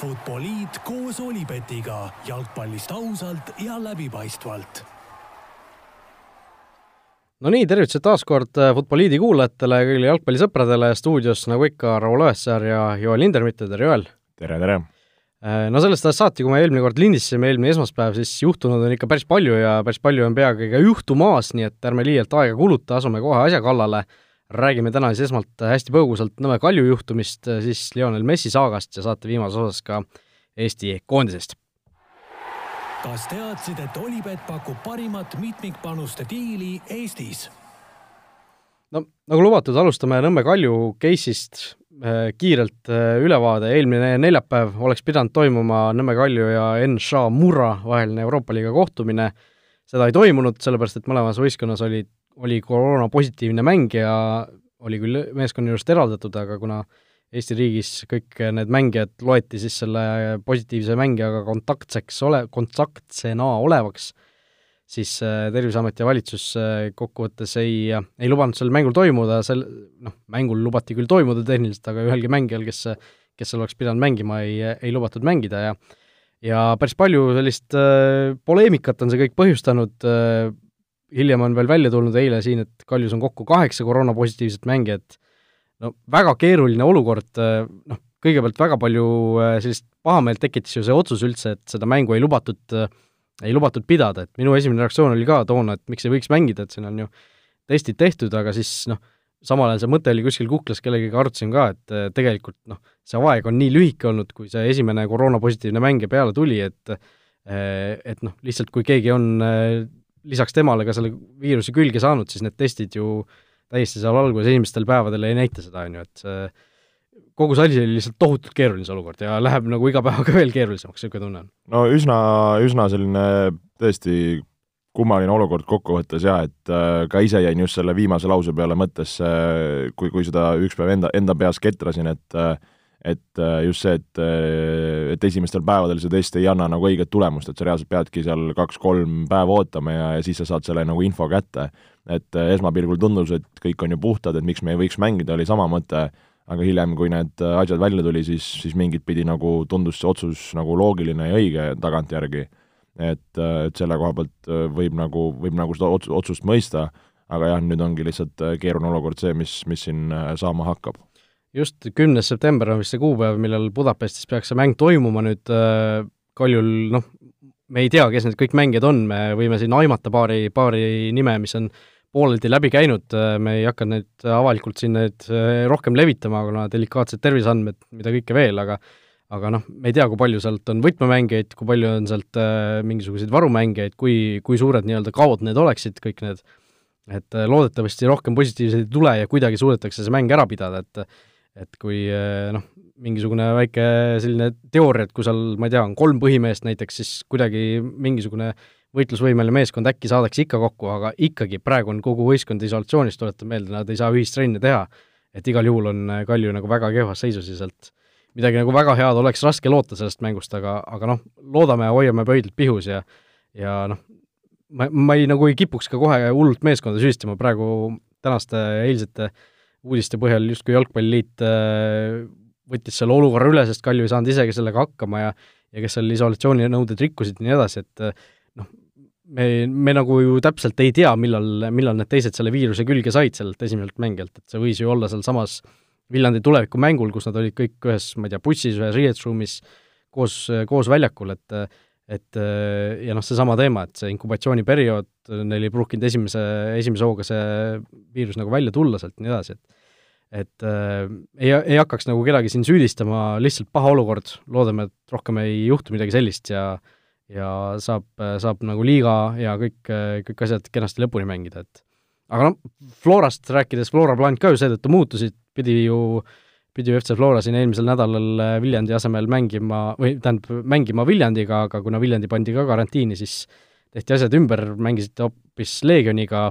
Futboliit koos Olipetiga jalgpallist ausalt ja läbipaistvalt. no nii, tervitused taas kord äh, Futboliidi kuulajatele, kõigile jalgpallisõpradele, stuudios nagu ikka, Raul Õessar ja Joel Lindermitte, tere Joel! tere, tere! Äh, no sellest ajast saati, kui me eelmine kord lindistasime, eelmine esmaspäev, siis juhtunud on ikka päris palju ja päris palju on peagi ka juhtumas, nii et ärme liialt aega kuluta, asume kohe asja kallale räägime täna siis esmalt hästi põgusalt Nõmme Kalju juhtumist, siis Lionel Messi saagast ja saate viimases osas ka Eesti koondisest. kas teadsid, et Olipet pakub parimat mitmikpanuste diili Eestis? no nagu lubatud, alustame Nõmme Kalju case'ist äh, kiirelt äh, ülevaade, eelmine neljapäev oleks pidanud toimuma Nõmme Kalju ja NŠA Murra vaheline Euroopa liiga kohtumine, seda ei toimunud, sellepärast et mõlemas võistkonnas olid oli koroonapositiivne mängija, oli küll meeskonna juurest eraldatud, aga kuna Eesti riigis kõik need mängijad loeti siis selle positiivse mängijaga kontaktseks ole, kontaktsena olevaks, siis äh, Terviseamet ja valitsus äh, kokkuvõttes ei, ei lubanud sellel mängul toimuda, sel noh, mängul lubati küll toimuda tehniliselt, aga ühelgi mängijal, kes, kes seal oleks pidanud mängima, ei, ei lubatud mängida ja ja päris palju sellist äh, poleemikat on see kõik põhjustanud äh,, hiljem on veel välja tulnud eile siin, et Kaljus on kokku kaheksa koroonapositiivset mängijat, no väga keeruline olukord, noh, kõigepealt väga palju äh, sellist pahameelt tekitas ju see otsus üldse, et seda mängu ei lubatud, äh, ei lubatud pidada, et minu esimene reaktsioon oli ka toona, et miks ei võiks mängida, et siin on ju testid tehtud, aga siis noh, samal ajal see mõte oli kuskil kuklas, kellegagi arutasin ka, et äh, tegelikult noh, see aeg on nii lühike olnud, kui see esimene koroonapositiivne mängija peale tuli, et et noh, lihtsalt kui keegi on lisaks temale ka selle viiruse külge saanud, siis need testid ju täiesti seal alguses esimestel päevadel ei näita seda, on ju, et see kogu see asi oli lihtsalt tohutult keeruline see olukord ja läheb nagu iga päevaga veel keerulisemaks, niisugune tunne on. no üsna, üsna selline tõesti kummaline olukord kokkuvõttes jah, et äh, ka ise jäin just selle viimase lause peale mõttesse, kui, kui seda üks päev enda, enda peas ketrasin, et äh, et äh, just see, et, äh, et esimestel päevadel see test ei anna nagu õiget tulemust, et sa reaalselt peadki seal kaks-kolm päeva ootama ja, ja siis sa saad selle nagu info kätte. et äh, esmapilgul tundus, et kõik on ju puhtad, et miks me ei võiks mängida, oli sama mõte, aga hiljem, kui need asjad välja tuli, siis, siis mingit pidi nagu tundus see otsus nagu loogiline ja õige tagantjärgi. et, et selle koha pealt võib nagu, võib nagu seda otsust mõista, aga jah, nüüd ongi lihtsalt keeruline olukord see, mis, mis siin saama hakkab just kümnes september on vist see kuupäev, millal Budapestis peaks see mäng toimuma nüüd äh, Kaljul, noh, me ei tea, kes need kõik mängijad on, me võime siin aimata paari, paari nime, mis on pooleldi läbi käinud, äh, me ei hakka neid avalikult siin neid äh, rohkem levitama, kuna delikaatsed terviseandmed, mida kõike veel, aga aga noh, me ei tea, kui palju sealt on võtmemängijaid, kui palju on sealt äh, mingisuguseid varumängijaid, kui, kui suured nii-öelda kaod need oleksid, kõik need, et äh, loodetavasti rohkem positiivseid ei tule ja kuidagi suudetakse see mäng ära pidada, et et kui eh, noh, mingisugune väike selline teooria, et kui seal, ma ei tea, on kolm põhimeest näiteks, siis kuidagi mingisugune võitlusvõimeline meeskond äkki saadakse ikka kokku, aga ikkagi praegu on kogu võistkond isolatsioonis, tuletan meelde, nad ei saa ühistrenne teha, et igal juhul on eh, Kalju nagu väga kehvas seisus ja sealt midagi nagu väga head oleks raske loota sellest mängust, aga, aga noh, loodame ja hoiame pöidlad pihus ja ja noh, ma, ma ei, nagu ei kipuks ka kohe hullult meeskonda süüdistama praegu tänaste ja eilsete äh, uudiste põhjal justkui Jalgpalliliit äh, võttis selle olukorra üle, sest Kalju ei saanud isegi sellega hakkama ja ja kes seal isolatsiooninõudeid rikkusid ja nii edasi, et äh, noh, me, me nagu ju täpselt ei tea, millal, millal need teised selle viiruse külge said sellelt esimeselt mängijalt, et see võis ju olla sealsamas Viljandi tulevikumängul, kus nad olid kõik ühes, ma ei tea, bussis, ühes riietusruumis koos, koos väljakul, et et ja noh, seesama teema, et see inkubatsiooniperiood, neil ei pruukinud esimese, esimese hooga see viirus nagu välja tulla sealt ja nii edasi, et et äh, ei, ei hakkaks nagu kedagi siin süüdistama, lihtsalt paha olukord, loodame, et rohkem ei juhtu midagi sellist ja ja saab, saab nagu liiga ja kõik, kõik asjad kenasti lõpuni mängida, et aga noh, Florast rääkides, Flora plaanid ka ju seetõttu muutusid, pidi ju äh, pidi FC Flora siin eelmisel nädalal äh, Viljandi asemel mängima, või tähendab, mängima Viljandiga, aga kuna Viljandi pandi ka karantiini, siis tehti asjad ümber, mängisite hoopis Leegioniga,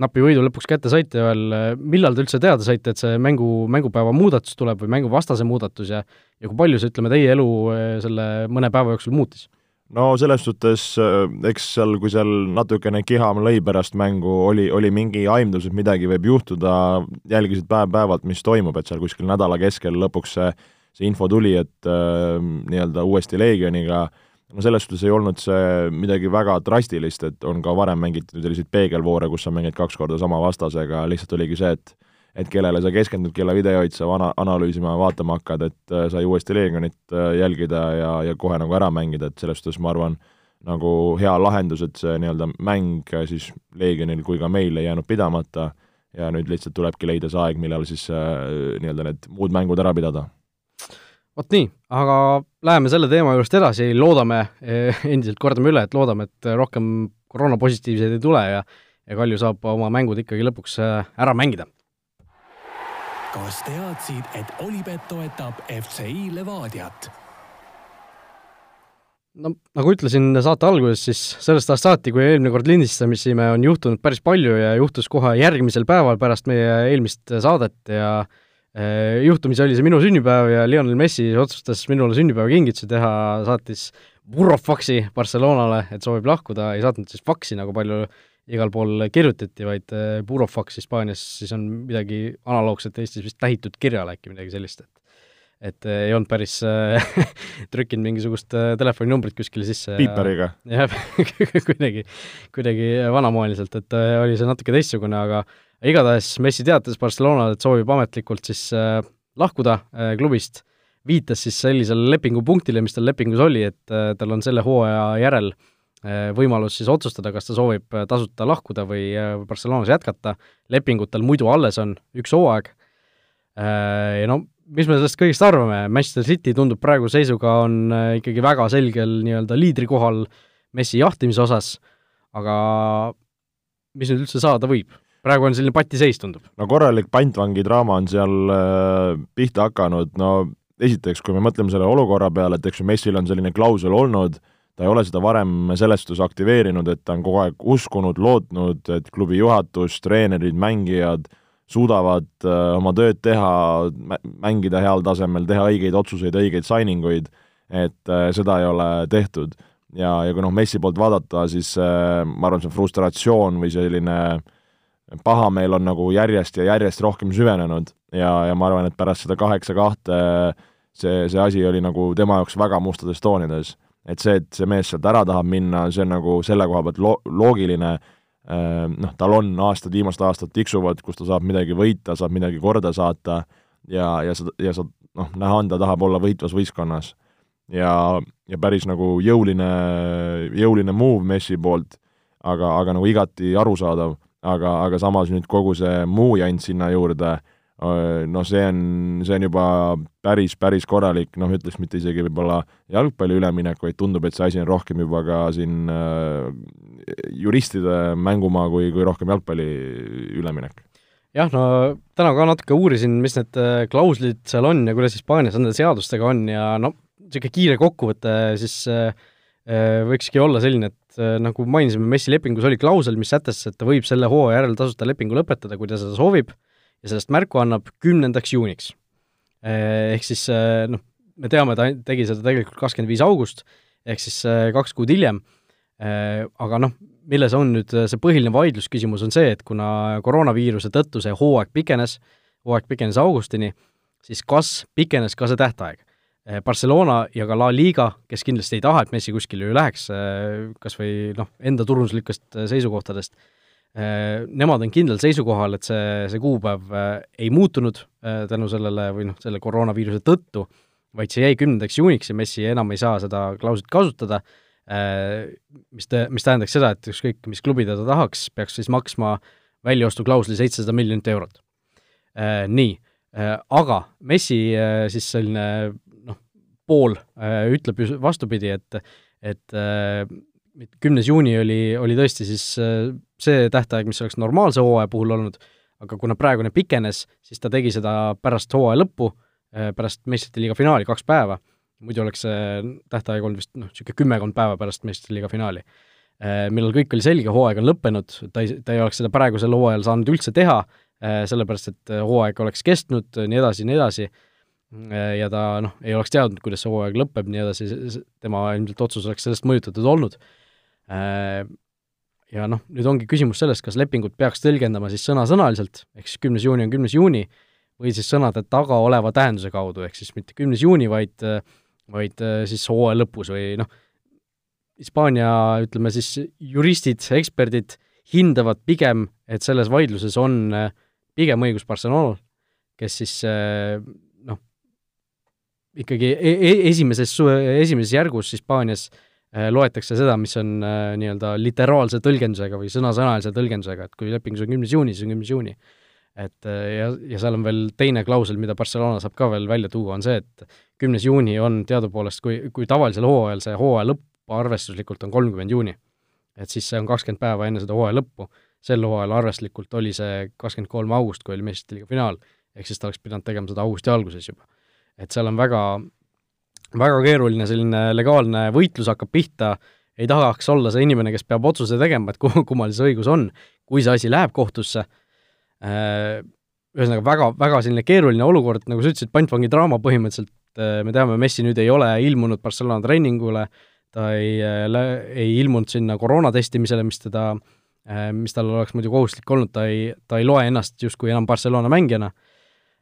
napi võidu lõpuks kätte saite veel, millal te üldse teada saite, et see mängu, mängupäeva muudatus tuleb või mänguvastase muudatus ja ja kui palju see, ütleme, teie elu äh, selle mõne päeva jooksul muutis? No selles suhtes, äh, eks seal, kui seal natukene kiham lõi pärast mängu, oli, oli mingi aimdus, et midagi võib juhtuda, jälgisid päev-päevalt, mis toimub, et seal kuskil nädala keskel lõpuks see see info tuli, et äh, nii-öelda uuesti Leegioniga. No selles suhtes ei olnud see midagi väga drastilist, et on ka varem mängitud selliseid peegelvoore, kus sa mängid kaks korda sama vastasega, lihtsalt oligi see, et et kellele sa keskendud, kelle videoid sa ana-, analüüsima, vaatama hakkad, et äh, sai uuesti Leegionit äh, jälgida ja, ja kohe nagu ära mängida, et selles suhtes ma arvan, nagu hea lahendus, et see nii-öelda mäng äh, siis Leegionil kui ka meil ei jäänud pidamata ja nüüd lihtsalt tulebki leida see aeg, millal siis nii-öelda need muud mängud ära pidada. Vot nii, aga läheme selle teema juurest edasi, loodame, endiselt kordame üle, et loodame, et rohkem koroonapositiivseid ei tule ja ja Kalju saab oma mängud ikkagi lõpuks ära mängida kas teadsid, et Olipet toetab FCI Levadiat? no nagu ütlesin saate alguses, siis sellest ajast saati, kui eelmine kord lindistasime, on juhtunud päris palju ja juhtus kohe järgmisel päeval pärast meie eelmist saadet ja eh, juhtumisi oli see minu sünnipäev ja Lionel Messi otsustas minule sünnipäevakingituse teha, saatis Burrofaksi Barcelonale, et soovib lahkuda, ei saatnud siis faksi, nagu palju igal pool kirjutati, vaid äh, Burofax Hispaanias siis on midagi analoogset Eestis vist tähitud kirjale äkki, midagi sellist, et et äh, ei olnud päris äh, trükkinud mingisugust telefoninumbrit kuskile sisse. piiperiga? jah, kuidagi, kuidagi vanamoeliselt, et oli see natuke teistsugune, aga igatahes Messi teatas Barcelonale, et soovib ametlikult siis lahkuda klubist, viitas siis sellisele lepingupunktile, mis tal lepingus oli, et tal on selle hooaja järel Äh, võimalus siis otsustada, kas ta soovib äh, tasuta lahkuda või äh, Barcelonas jätkata, lepingud tal muidu alles on üks hooaeg, ja no mis me sellest kõigest arvame, Manchester City tundub praeguse seisuga on ikkagi väga selgel nii-öelda liidrikohal Messi jahtimise osas, aga mis nüüd üldse saada võib? praegu on selline patiseis, tundub. no korralik pantvangi draama on seal äh, pihta hakanud, no esiteks, kui me mõtleme selle olukorra peale, et eks ju Messil on selline klausel olnud äh, ta ei ole seda varem selles suhtes aktiveerinud, et ta on kogu aeg uskunud, lootnud, et klubi juhatus, treenerid, mängijad suudavad äh, oma tööd teha, mängida heal tasemel, teha õigeid otsuseid, õigeid signing uid, et äh, seda ei ole tehtud. ja, ja kui noh, Messi poolt vaadata, siis äh, ma arvan, see frustratsioon või selline pahameel on nagu järjest ja järjest rohkem süvenenud ja, ja ma arvan, et pärast seda kaheksa kahte see, see asi oli nagu tema jaoks väga mustades toonides et see, et see mees sealt ära tahab minna, see on nagu selle koha pealt lo-, loogiline, ehm, noh, tal on aastad, viimased aastad tiksuvad, kus ta saab midagi võita, saab midagi korda saata ja, ja sa, ja sa noh, näha on, ta tahab olla võitvas võistkonnas. ja, ja päris nagu jõuline, jõuline move Messi poolt, aga, aga nagu igati arusaadav, aga, aga samas nüüd kogu see muu jant sinna juurde äh,, noh, see on, see on juba päris, päris korralik, noh, ütleks mitte isegi võib-olla jalgpalli üleminek, vaid tundub, et see asi on rohkem juba ka siin äh, juristide mängumaa kui, kui rohkem jalgpalli üleminek. jah, no täna ka natuke uurisin, mis need klauslid seal on ja kuidas Hispaanias nende seadustega on ja noh, niisugune kiire kokkuvõte siis äh, võikski olla selline, et äh, nagu mainisime, Messi lepingus oli klausel, mis sätestas, et ta võib selle hooaja järel tasuta lepingu lõpetada, kui ta seda soovib äh,, ja sellest märku annab kümnendaks juuniks. Eh, ehk siis eh, noh, me teame, ta tegi seda tegelikult kakskümmend viis august, ehk siis eh, kaks kuud hiljem, aga noh, milles on nüüd see põhiline vaidlusküsimus, on see, et kuna koroonaviiruse tõttu see hooaeg pikenes, hooaeg pikenes augustini, siis kas pikenes ka see tähtaeg? Barcelona ja ka La Liga, kes kindlasti ei taha, et Messi kuskile ju läheks, kas või noh, enda turunduslikest seisukohtadest, nemad on kindlal seisukohal, et see, see kuupäev äh, ei muutunud äh, tänu sellele või noh, selle koroonaviiruse tõttu, vaid see jäi kümnendaks juuniks ja Messi enam ei saa seda klauslit kasutada, mis te, mis tähendaks seda, et ükskõik, mis klubi ta tahaks, peaks siis maksma väljaostuklausli seitsesada miljonit eurot. Nii, aga Messi siis selline noh, pool ütleb ju vastupidi, et et kümnes juuni oli, oli tõesti siis äh, see tähtaeg, mis oleks normaalse hooaja puhul olnud, aga kuna praegune pikenes, siis ta tegi seda pärast hooaja lõppu, äh, pärast meistrite liiga finaali, kaks päeva, muidu oleks see tähtaeg olnud vist noh, niisugune kümmekond päeva pärast meistrite liiga finaali. Äh, millal kõik oli selge, hooaeg on lõppenud, ta ei, ta ei oleks seda praegusel hooajal saanud üldse teha, sellepärast et hooaeg oleks kestnud, nii edasi, nii edasi, ja ta noh, ei oleks teadnud, kuidas see hooaeg lõpeb, nii edasi, tema ilmselt otsus oleks sellest mõjutatud olnud ja noh, nüüd ongi küsimus selles, kas lepingut peaks tõlgendama siis sõna-sõnaliselt, ehk siis kümnes juuni on kümnes juuni, või siis sõnade taga oleva tähenduse kaudu, ehk siis mitte kümnes juuni, vaid, vaid siis hooaja lõpus või noh, Hispaania, ütleme siis juristid, eksperdid hindavad pigem, et selles vaidluses on pigem õigus Barcelonal, kes siis noh, ikkagi e e esimeses, esimeses järgus Hispaanias loetakse seda, mis on nii-öelda literaalse tõlgendusega või sõnasõnalise tõlgendusega, et kui lepingus on kümnes juuni, siis on kümnes juuni. Et äh, ja, ja seal on veel teine klausel, mida Barcelona saab ka veel välja tuua, on see, et kümnes juuni on teadupoolest, kui, kui tavalisel hooajal see hooaja lõpp arvestuslikult on kolmkümmend juuni, et siis see on kakskümmend päeva enne seda hooaja lõppu, sel hooajal arvestuslikult oli see kakskümmend kolm august, kui oli meistrite liiga finaal, ehk siis ta oleks pidanud tegema seda augusti alguses juba. et seal on väga, väga keeruline selline legaalne võitlus hakkab pihta, ei tahaks olla see inimene, kes peab otsuse tegema, et kummal see õigus on, kui see asi läheb kohtusse Äh, ühesõnaga väga, väga selline keeruline olukord, nagu sa ütlesid, pantvangi draama põhimõtteliselt, äh, me teame, Messi nüüd ei ole ilmunud Barcelona treeningule, ta ei, äh, ei ilmunud sinna koroona testimisele, mis teda, mis tal oleks muidu kohustuslik olnud, ta ei, ta ei loe ennast justkui enam Barcelona mängijana.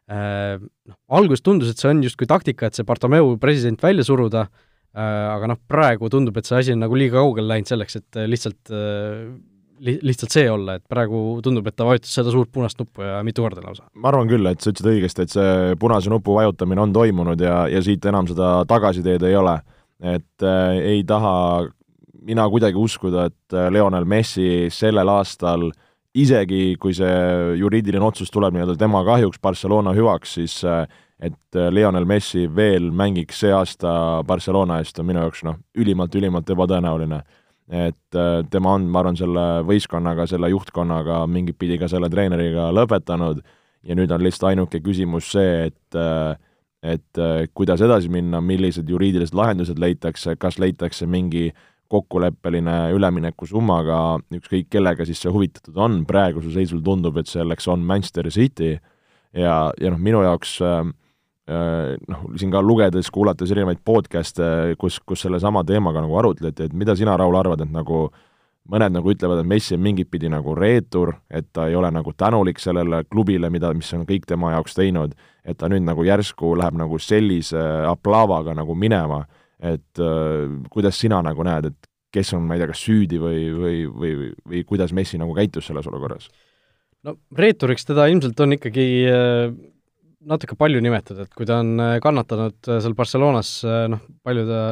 Noh, alguses tundus, et see on justkui taktika, et see Bartomeu president välja suruda, aga noh, praegu tundub, et see asi on nagu liiga kaugele läinud selleks, et lihtsalt li-, lihtsalt see olla, et praegu tundub, et ta vajutas seda suurt punast nuppu ja mitu korda lausa. ma arvan küll, et sa ütlesid õigesti, et see punase nupu vajutamine on toimunud ja, ja siit enam seda tagasiteed ei ole. et äh, ei taha mina kuidagi uskuda, et äh, Lionel Messi sellel aastal isegi kui see juriidiline otsus tuleb nii-öelda tema kahjuks, Barcelona hüvaks, siis äh, et äh, Lionel Messi veel mängiks see aasta Barcelona eest, on minu jaoks noh, ülimalt, ülimalt ebatõenäoline. Et äh, tema on, ma arvan, selle võistkonnaga, selle juhtkonnaga mingit pidi ka selle treeneriga lõpetanud. Ja nüüd on lihtsalt ainuke küsimus see, et äh, et äh, kuidas edasi minna, millised juriidilised lahendused leitakse, kas leitakse mingi kokkuleppeline üleminekusummaga, ükskõik kellega siis see huvitatud on, praegusel seisul tundub, et selleks on Manchester City. Ja, ja noh, minu jaoks äh, Äh, noh, siin ka lugedes, kuulates erinevaid podcast'e, kus, kus sellesama teemaga nagu arutleti, et mida sina, Raul, arvad, et nagu mõned nagu ütlevad, et Messi on mingit pidi nagu reetur, et ta ei ole nagu tänulik sellele klubile, mida, mis on kõik tema jaoks teinud, et ta nüüd nagu järsku läheb nagu sellise aplaavaga nagu minema, et äh, kuidas sina nagu näed, et kes on, ma ei tea, kas süüdi või, või, või, või kuidas Messi nagu käitus selles olukorras? no reeturiks teda ilmselt on ikkagi äh natuke palju nimetada, et kui ta on äh, kannatanud äh, seal Barcelonas, noh, palju ta,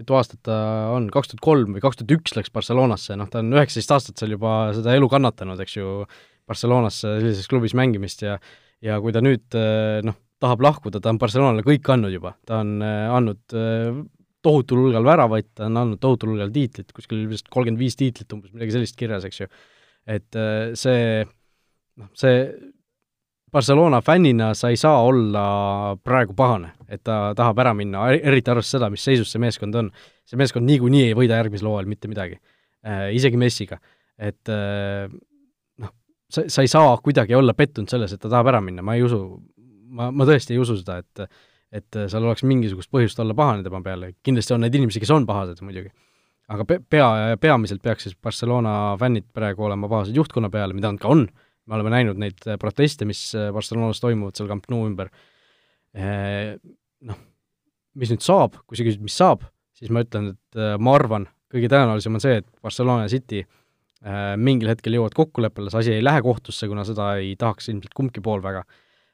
mitu aastat ta on, kaks tuhat kolm või kaks tuhat üks läks Barcelonasse, noh, ta on üheksateist aastat seal juba seda elu kannatanud, eks ju, Barcelonas sellises klubis mängimist ja ja kui ta nüüd noh, tahab lahkuda, ta on Barcelonale kõik andnud juba, ta on andnud tohutul hulgal väravaid, ta on andnud tohutul hulgal tiitlit, kuskil vist kolmkümmend viis tiitlit umbes, midagi sellist kirjas, eks ju. et see noh, see Barcelona fännina sa ei saa olla praegu pahane, et ta tahab ära minna, eriti arvestades seda, mis seisus see meeskond on. see meeskond niikuinii ei võida järgmisel hooajal mitte midagi äh,, isegi Messiga. et äh, noh, sa, sa ei saa kuidagi olla pettunud selles, et ta tahab ära minna, ma ei usu, ma, ma tõesti ei usu seda, et et seal oleks mingisugust põhjust olla pahane tema peale, kindlasti on neid inimesi, kes on pahased muidugi. aga pe-, pea, peamiselt peaks siis Barcelona fännid praegu olema pahased juhtkonna peale, mida nad ka on me oleme näinud neid proteste, mis Barcelonas toimuvad seal Camp Nou ümber. Äh, noh, mis nüüd saab, kui sa küsid, mis saab, siis ma ütlen, et ma arvan, kõige tõenäolisem on see, et Barcelona ja City mingil hetkel jõuavad kokkuleppele, see asi ei lähe kohtusse, kuna seda ei tahaks ilmselt kumbki pool väga.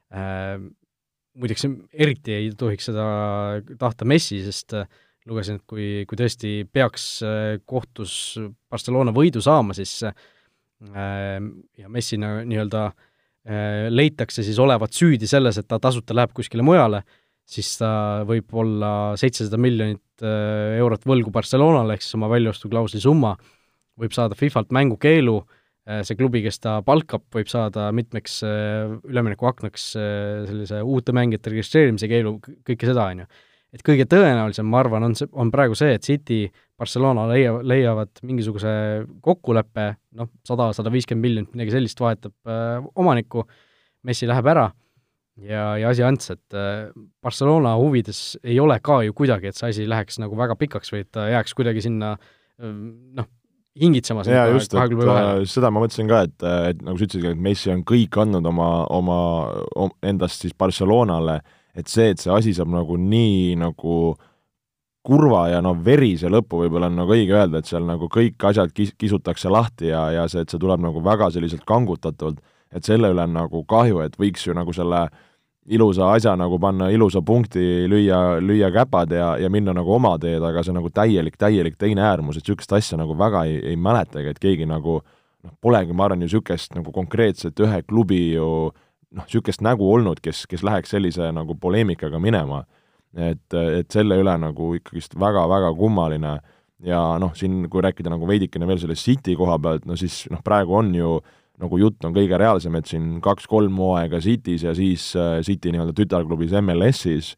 Muideks eriti ei tohiks seda tahta Messi, sest lugesin, et kui, kui tõesti peaks kohtus Barcelona võidu saama, siis ja Messina nii-öelda äh, leitakse siis olevat süüdi selles, et ta tasuta läheb kuskile mujale, siis ta võib olla seitsesada miljonit äh, eurot võlgu Barcelonale, ehk siis oma väljaostuklausli summa, võib saada FIFA-lt mängukeelu, äh, see klubi, kes ta palkab, võib saada mitmeks üleminekuaknaks sellise uute mängijate registreerimise keelu, kõike seda, on ju. Et kõige tõenäolisem, ma arvan, on see, on praegu see, et City, Barcelona leia-, leiavad mingisuguse kokkuleppe, noh, sada, sada viiskümmend miljonit, midagi sellist, vahetab äh, omanikku, Messi läheb ära ja, ja asi ants, et äh, Barcelona huvides ei ole ka ju kuidagi, et see asi läheks nagu väga pikaks või et ta jääks kuidagi sinna äh, noh, hingitsemas jaa, just, klubi vahel. seda ma mõtlesin ka, et, et nagu sa ütlesid, et Messi on kõik andnud oma, oma, endast siis Barcelonale, et see, et see asi saab nagu nii nagu kurva ja no verise lõpu võib-olla on nagu õige öelda, et seal nagu kõik asjad kis-, kisutakse lahti ja, ja see, et see tuleb nagu väga selliselt kangutatult, et selle üle on nagu kahju, et võiks ju nagu selle ilusa asja nagu panna ilusa punkti, lüüa, lüüa käpad ja, ja minna nagu oma teed, aga see nagu täielik, täielik teine äärmus, et niisugust asja nagu väga ei, ei mäletagi, et keegi nagu noh, polegi, ma arvan, ju niisugust nagu konkreetset ühe klubi ju noh, niisugust nägu olnud, kes, kes läheks sellise nagu poleemikaga minema. Et, et selle üle nagu ikkagist väga-väga kummaline. Ja noh, siin kui rääkida nagu veidikene veel sellest City koha pealt, no siis noh, praegu on ju nagu jutt on kõige reaalsem, et siin kaks-kolm hooaega City's ja siis äh, City nii-öelda tütarklubis MLS-is,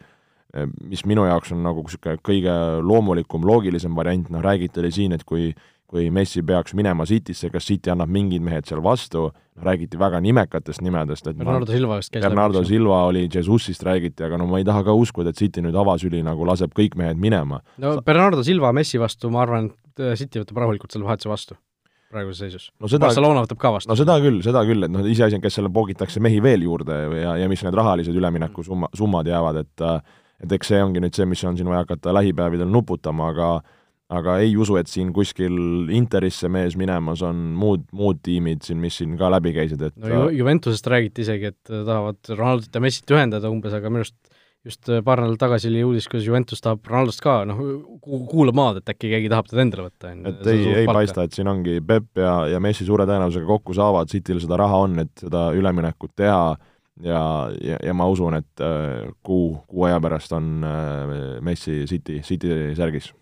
äh, mis minu jaoks on nagu niisugune kõige loomulikum, loogilisem variant, noh räägiti oli siin, et kui kui Messi peaks minema Citysse, kas City annab mingid mehed seal vastu, räägiti väga nimekatest nimedest, et Bernardo Silva vist käis Bernardo Silva oli, Jesusist räägiti, aga no ma ei taha ka uskuda, et City nüüd avasüli nagu laseb kõik mehed minema. no. Bernardo Silva Messi vastu, ma arvan, et äh, City võtab rahulikult selle vahetuse vastu praeguses seisus no seda, Barcelona võtab ka vastu. no seda küll, seda küll, et noh, iseasi on, kes selle poogitakse mehi veel juurde ja, ja mis need rahalised ülemineku summa, summad jäävad, et et eks see ongi nüüd see, mis on siin vaja hakata lähipäevadel nuputama, aga aga ei usu, et siin kuskil Interisse mees minemas on muud, muud tiimid siin, mis siin ka läbi käisid, et no Ju-, Juventusest räägiti isegi, et tahavad Ronaldot ja Messit ühendada umbes, aga minu arust just paar nädalat tagasi oli uudis, kuidas Juventus tahab Ronaldost ka, noh, kuulab maad, et äkki keegi tahab teda endale võtta, et ei, ei palka. paista, et siin ongi Peep ja, ja Messi suure tõenäosusega kokku saavad, Cityl seda raha on, et seda üleminekut teha ja, ja, ja ma usun, et äh, kuu, kuu aja pärast on äh, Messi City, City särgis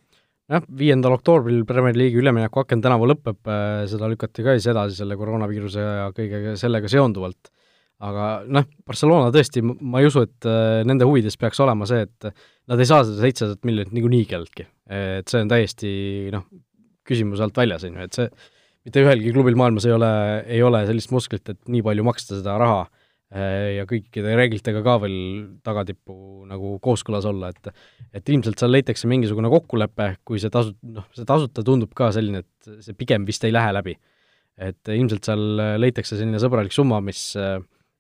jah, viiendal oktoobril Premier League'i üleminekuaken tänavu lõpeb, äh, seda lükati ka siis edasi selle koroonaviiruse ja kõigega sellega seonduvalt. Aga noh, Barcelona tõesti, ma ei usu, et äh, nende huvides peaks olema see, et nad ei saa seda seitsesadat miljonit niikuinii kelleltki. et see on täiesti noh, küsimuse alt väljas, on ju, et see mitte ühelgi klubil maailmas ei ole, ei ole sellist musklit, et nii palju maksta seda raha Äh, ja kõikide reeglitega ka veel tagatippu nagu kooskõlas olla, et et ilmselt seal leitakse mingisugune kokkulepe, kui see tasu, noh, see tasuta tundub ka selline, et see pigem vist ei lähe läbi. et ilmselt seal leitakse selline sõbralik summa, mis,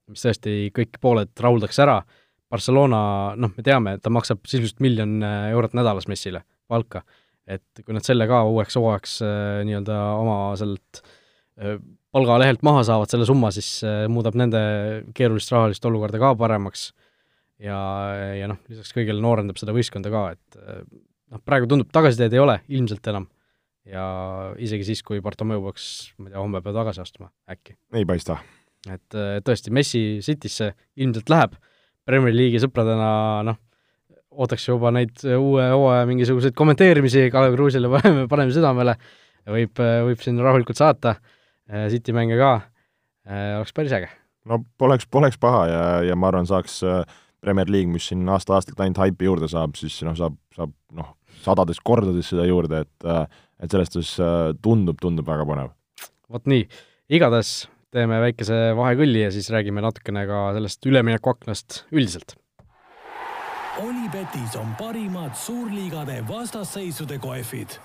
mis tõesti kõik pooled rahuldaks ära, Barcelona, noh, me teame, ta maksab sisuliselt miljon eurot nädalas Messile palka. et kui nad selle ka uueks hooajaks äh, nii-öelda oma sealt äh, palgalehelt maha saavad selle summa, siis äh, muudab nende keerulist rahalist olukorda ka paremaks ja, ja noh, lisaks kõigele noorendab seda võistkonda ka, et äh, noh, praegu tundub, tagasiteed ei ole ilmselt enam. ja isegi siis, kui Bartomeu peaks, ma ei tea, homme peab tagasi astuma, äkki. ei paista. Et äh, tõesti, Messi Citysse ilmselt läheb, Premier League'i sõpradena noh, ootaks juba neid uue hooaja mingisuguseid kommenteerimisi Kalev Kruusile paneme, paneme südamele, võib, võib siin rahulikult saata Äh, City mänge ka, äh, oleks päris äge. no poleks, poleks paha ja, ja ma arvan, saaks äh, Premier League, mis siin aasta-aastalt ainult haipi juurde saab, siis noh, saab, saab noh, sadades kordades seda juurde, et et selles suhtes tundub, tundub väga põnev. vot nii, igatahes teeme väikese vahekõlli ja siis räägime natukene ka sellest üleminekuaknast üldiselt. Olipetis on parimad suurliigade vastasseisude kohvid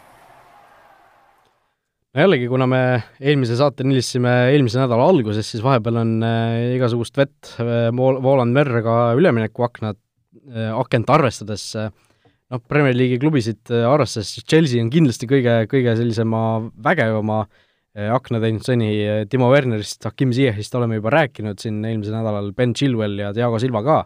no jällegi, kuna me eelmise saate nilistasime eelmise nädala alguses, siis vahepeal on äh, igasugust vett äh, voolanud merre ka üleminekuaknad äh,, akent arvestades noh, Premier League'i klubisid arvestades, siis Chelsea on kindlasti kõige, kõige sellisema vägevama äh, akna teinud seni, Timo Wernerist, Hakim Ziyechist oleme juba rääkinud siin eelmisel nädalal, Ben Chilwell ja Diego Silva ka.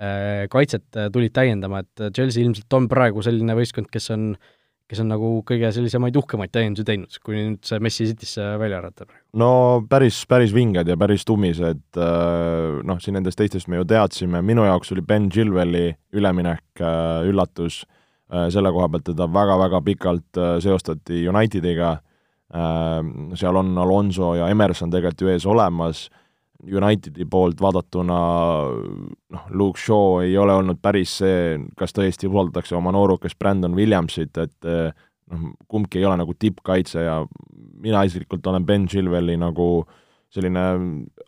Äh,, kaitset äh, tulid täiendama, et Chelsea ilmselt on praegu selline võistkond, kes on äh, kes on nagu kõige sellisemaid uhkemaid täiendusi teinud, kui nüüd see Messi Citysse välja arvata praegu? no päris, päris vinged ja päris tummised, äh, noh, siin nendest teistest me ju teadsime, minu jaoks oli Ben Chilwelli üleminek äh, üllatus, äh, selle koha pealt teda väga-väga pikalt seostati Unitediga, seal on Alonso ja Emerson tegelikult ju ees olemas. Unitedi poolt vaadatuna noh, Luke Shaw ei ole olnud päris see, kas tõesti usaldatakse oma noorukest Brandon Williamsit, et noh, kumbki ei ole nagu tippkaitse ja mina isiklikult olen Ben Chilwelli nagu selline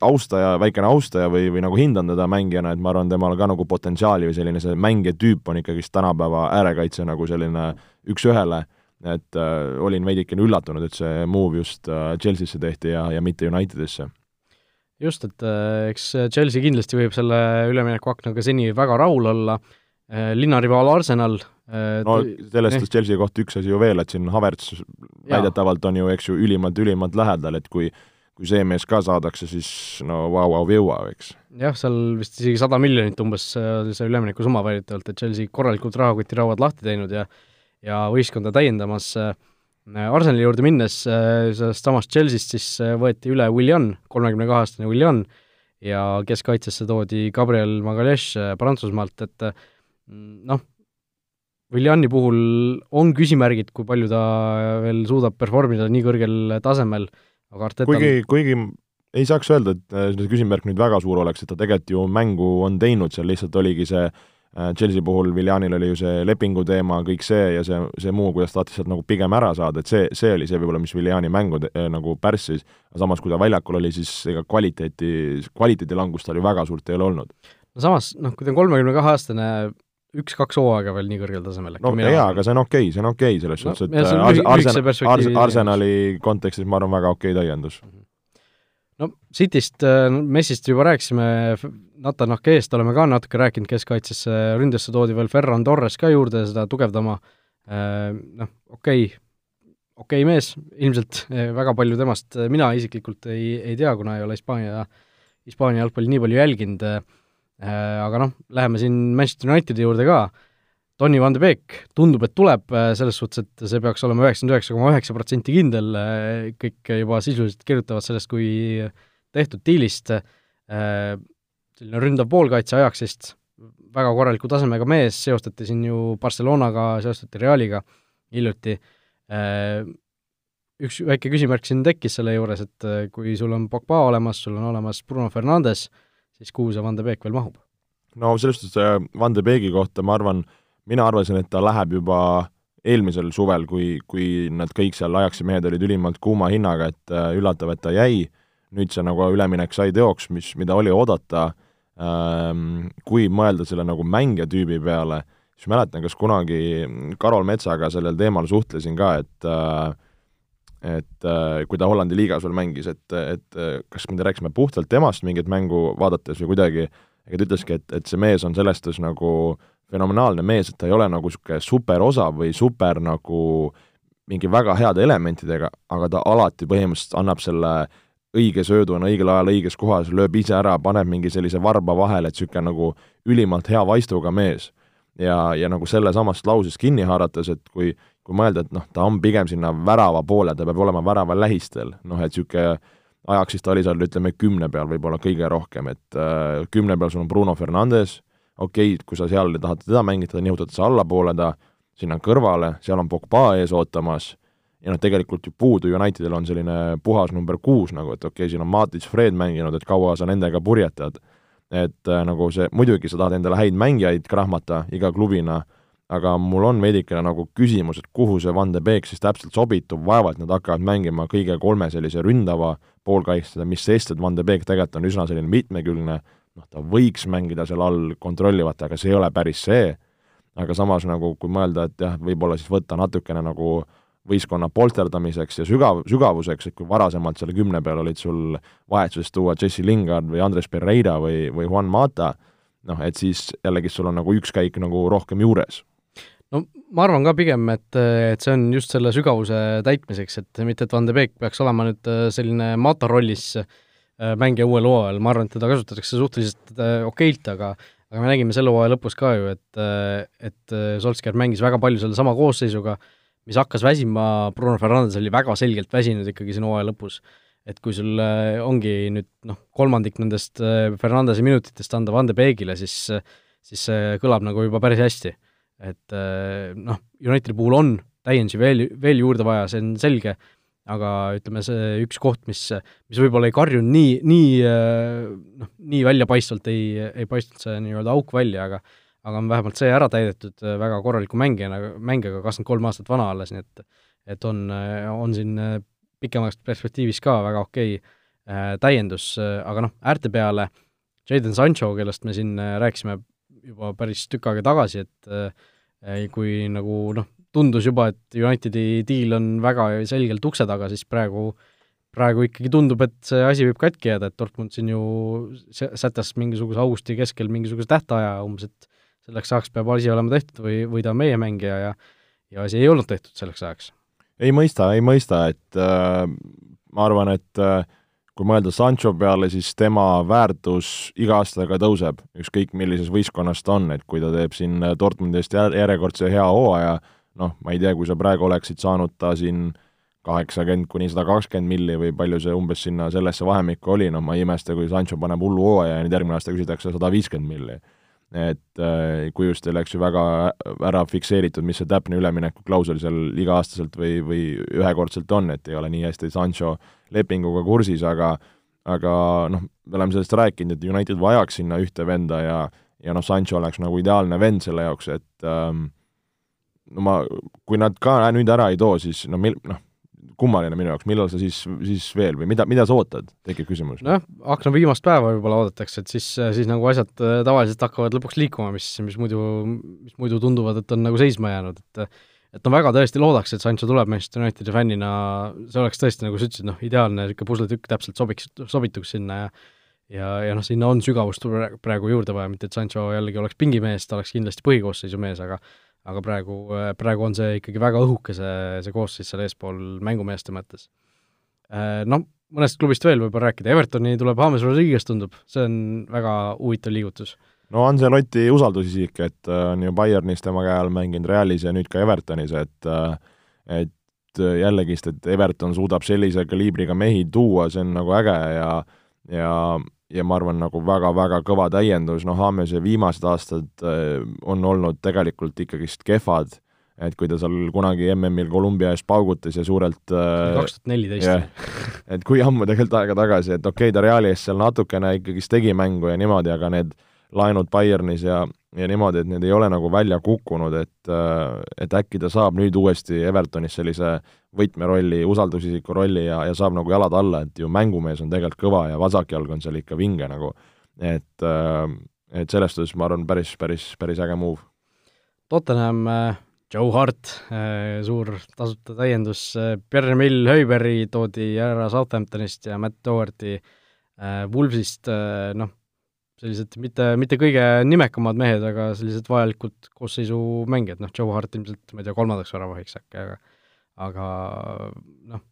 austaja, väikene austaja või, või nagu hindan teda mängijana, et ma arvan, temal ka nagu potentsiaali või selline see mängija tüüp on ikkagist tänapäeva äärekaitse nagu selline üks-ühele et äh, olin veidikene üllatunud, et see move just äh, Chelsea'sse tehti ja, ja mitte Unitedisse. just, et äh, eks Chelsea kindlasti võib selle üleminekuaknaga seni väga rahul olla äh,, linnarivaal Arsenal äh, no sellest eh. Chelsea kohta üks asi ju veel, et siin Havertz väidetavalt on ju, eks ju, ülimalt-ülimalt lähedal, et kui kui see mees ka saadakse, siis no vau-vau-viua, eks. jah, seal vist isegi sada miljonit umbes oli see üleminekusumma väidetavalt, et Chelsea korralikult rahakotirauad lahti teinud ja ja võistkonda täiendamas. Äh, Arsenali juurde minnes äh, sellest samast Chelsea'st siis äh, võeti üle Willian, kolmekümne kahe aastane Willian, ja keskkaitsesse toodi Gabriel Magalhaes Prantsusmaalt, et noh, Williani puhul on küsimärgid, kui palju ta veel suudab performida nii kõrgel tasemel, aga Arteta kuigi, kuigi ei saaks öelda, et see küsimärk nüüd väga suur oleks, et ta tegelikult ju mängu on teinud, seal lihtsalt oligi see Äh, Chelsea puhul Viljanil oli ju see lepingu teema, kõik see ja see, see muu, kuidas tahtis sealt nagu pigem ära saada, et see, see oli see võib-olla, mis Viljani mängu äh, nagu pärssis, aga samas, kui ta väljakul oli, siis ega kvaliteeti, kvaliteedi langust tal ju väga suurt ei ole olnud. no samas, noh, kui ta on kolmekümne kahe aastane, üks-kaks hooaega veel nii kõrgel tasemel. no jaa, aga see on okei okay,, see on okei okay selles no, suhtes, et Arsen-, Arsen-, Arsen-, Arsenali kontekstis ma arvan, väga okei okay täiendus mm. -hmm no Cityst, äh, Messist juba rääkisime, Nathan Akeest oleme ka natuke rääkinud, keskkaitsesse, ründesse toodi veel Ferran Torres ka juurde seda tugevdama, äh, noh, okei okay,, okei okay mees, ilmselt äh, väga palju temast mina isiklikult ei, ei tea, kuna ei ole Hispaania, Hispaania jalgpalli nii palju jälginud, aga noh, läheme siin Manchester Unitedi juurde ka, Tony van de Beek. Tundub, et tuleb, äh, selles suhtes, et see peaks olema üheksakümmend üheksa koma üheksa protsenti kindel, äh, kõik juba sisuliselt kirjutavad sellest kui tehtud diilist, äh, selline ründav poolkaitse Ajaxist, väga korraliku tasemega mees, seostati siin ju Barcelonaga, seostati Realiga hiljuti, üks väike küsimärk siin tekkis selle juures, et kui sul on Pogba olemas, sul on olemas Bruno Fernandes, siis kuhu see Van de Beek veel mahub? no selles suhtes Van de Beeki kohta ma arvan, mina arvasin, et ta läheb juba eelmisel suvel, kui, kui nad kõik seal Ajaxi mehed olid ülimalt kuuma hinnaga, et äh, üllatav, et ta jäi, nüüd see nagu üleminek sai teoks, mis, mida oli oodata. Ähm,, kui mõelda selle nagu mängija tüübi peale, siis mäletan, kas kunagi Karol Metsaga sellel teemal suhtlesin ka, et äh, et äh, kui ta Hollandi liigas veel mängis, et, et kas me rääkisime puhtalt temast mingit mängu vaadates või kuidagi, ega ta ütleski, et, et see mees on selles suhtes nagu äh, fenomenaalne mees, et ta ei ole nagu niisugune super osav või super nagu mingi väga heade elementidega, aga ta alati põhimõtteliselt annab selle õige sööduna õigel ajal õiges kohas, lööb ise ära, paneb mingi sellise varba vahele, et niisugune nagu ülimalt hea vaistuga mees. ja, ja nagu sellesamast lausest kinni haarates, et kui, kui mõelda, et noh, ta on pigem sinna värava poole, ta peab olema värava lähistel, noh et niisugune ajaks siis ta oli seal, ütleme, kümne peal võib-olla kõige rohkem, et äh, kümne peal sul on Bruno Fernandes, okei okay,, kui sa seal tahad teda mängitada, nihutad sa allapoole ta sinna kõrvale, seal on Pogba ees ootamas, ja noh, tegelikult ju puudu Unitedil on selline puhas number kuus nagu, et okei okay,, siin on Matic, Fred mänginud, et kaua sa nendega purjetad. et äh, nagu see, muidugi sa tahad endale häid mängijaid krahmata iga klubina, aga mul on veidikene nagu küsimus, et kuhu see Van de Beek siis täpselt sobitub, vaevalt nad hakkavad mängima kõige kolme sellise ründava poolkaitsjana, mis sest, et Van de Beek tegelikult on üsna selline mitmekülgne, noh, ta võiks mängida seal all kontrollivalt, aga see ei ole päris see, aga samas nagu kui mõelda, et jah, võib-olla siis võtta natukene nagu võistkonna polterdamiseks ja sügav, sügavuseks, et kui varasemalt selle kümne peal olid sul vahetusest tuua Jesse Lingard või Andres Pereira või, või Juan Mata, noh, et siis jällegi sul on nagu üks käik nagu rohkem juures. No ma arvan ka pigem, et, et see on just selle sügavuse täitmiseks, et mitte, et Van de Beek peaks olema nüüd selline Mata rollis äh, Äh, mängija uuel hooajal, ma arvan, et teda kasutatakse suhteliselt äh, okeilt, aga aga me nägime selle hooaja lõpus ka ju, et, äh, et Solskjaer mängis väga palju sellesama koosseisuga, mis hakkas väsima, Bruno Fernandes oli väga selgelt väsinud ikkagi siin hooaja lõpus. et kui sul ongi nüüd noh, kolmandik nendest Fernandese minutitest anda Van de Beegile, siis siis see kõlab nagu juba päris hästi. et noh, Unitedi puhul on täiendusi veel, veel juurde vaja, see on selge aga ütleme, see üks koht, mis, mis võib-olla ei karjunud nii, nii noh, nii väljapaistvalt ei, ei paistnud see nii-öelda auk välja, aga aga on vähemalt see ära täidetud väga korraliku mängijana, mängijaga, kakskümmend kolm aastat vana alles, nii et et on, on siin pikemas perspektiivis ka väga okei okay, täiendus, aga noh, äärte peale Jadon Sancho, kellest me siin rääkisime juba päris tükk aega tagasi, et kui nagu noh, tundus juba, et Unitedi diil on väga selgelt ukse taga, siis praegu, praegu ikkagi tundub, et see asi võib katki jääda, et Dortmund siin ju sätestas mingisuguse augusti keskel mingisuguse tähtaja umbes, et selleks ajaks peab asi olema tehtud või, või ta on meie mängija ja ja asi ei olnud tehtud selleks ajaks. ei mõista, ei mõista, et äh, ma arvan, et äh, kui mõelda Sancho peale, siis tema väärtus iga aastaga tõuseb, ükskõik millises võistkonnas ta on, et kui ta teeb siin Dortmundi eest järjekordse hea hooaja, noh, ma ei tea, kui sa praegu oleksid saanud ta siin kaheksakümmend kuni sada kakskümmend milli või palju see umbes sinna sellesse vahemikku oli, no ma ei imesta, kui Sancho paneb hullu hooaja ja nüüd järgmine aasta küsitakse sada viiskümmend milli. Et äh, kui just ei oleks ju väga ära fikseeritud, mis see täpne üleminekuklausel seal iga-aastaselt või, või ühekordselt on, et ei ole nii hästi Sancho lepinguga kursis, aga aga noh, me oleme sellest rääkinud, et United vajaks sinna ühte venda ja ja noh, Sancho oleks nagu ideaalne vend selle jaoks, et ähm, no ma, kui nad ka nüüd ära ei too, siis no mil-, noh, kummaline minu jaoks, millal sa siis, siis veel või mida, mida sa ootad, tekib küsimus? noh, akna viimast päeva võib-olla oodatakse, et siis, siis nagu asjad äh, tavaliselt hakkavad lõpuks liikuma, mis, mis muidu, mis muidu tunduvad, et on nagu seisma jäänud, et et no väga tõesti loodaks, et Sancho tuleb Manchester Unitedi fännina, see oleks tõesti, nagu sa ütlesid, noh, ideaalne niisugune pusletükk täpselt sobiks, sobituks sinna ja ja, ja noh, sinna on sügavust praegu juurde vaja, mitte et Sancho jällegi oleks pingimees, ta oleks kindlasti põhikoosseisu mees, aga aga praegu, praegu on see ikkagi väga õhuke, see, see koosseis seal eespool mängumeeste mõttes. Äh, noh, mõnest klubist veel võib-olla rääkida, Evertoni tuleb James Rodriguez, tundub, see on väga huvitav liigutus. no Ancelotti usaldusisik, et äh, on ju Bayernis tema käe all mänginud Realis ja nüüd ka Evertonis, et äh, et jällegist, et Everton suudab sellise kaliibriga mehi tuua, see on nagu äge ja ja ja ma arvan, nagu väga-väga kõva täiendus, noh, Hamese viimased aastad äh, on olnud tegelikult ikkagist kehvad, et kui ta seal kunagi MM-il Kolumbia ees paugutas ja suurelt äh, kaks tuhat neliteist. et kui ammu tegelikult aega tagasi, et okei okay,, ta Reali ees seal natukene ikkagist tegi mängu ja niimoodi, aga need laenud Bayernis ja, ja niimoodi, et need ei ole nagu välja kukkunud, et et äkki ta saab nüüd uuesti Evertonis sellise võtmerolli, usaldusisiku rolli ja, ja saab nagu jalad alla, et ju mängumees on tegelikult kõva ja vasakjalg on seal ikka vinge nagu. et, et selles suhtes ma arvan, päris, päris, päris äge move. Tottenham, Joe Hart, suur tasuta täiendus, Pierre-Emil Höiberi toodi ära Southamptonist ja Matt Doherty Wolvesist, noh, sellised mitte, mitte kõige nimekamad mehed, aga sellised vajalikud koosseisu mängijad, noh, Joe Hart ilmselt, ma ei tea, kolmandaks väravahiks äkki, aga aga noh,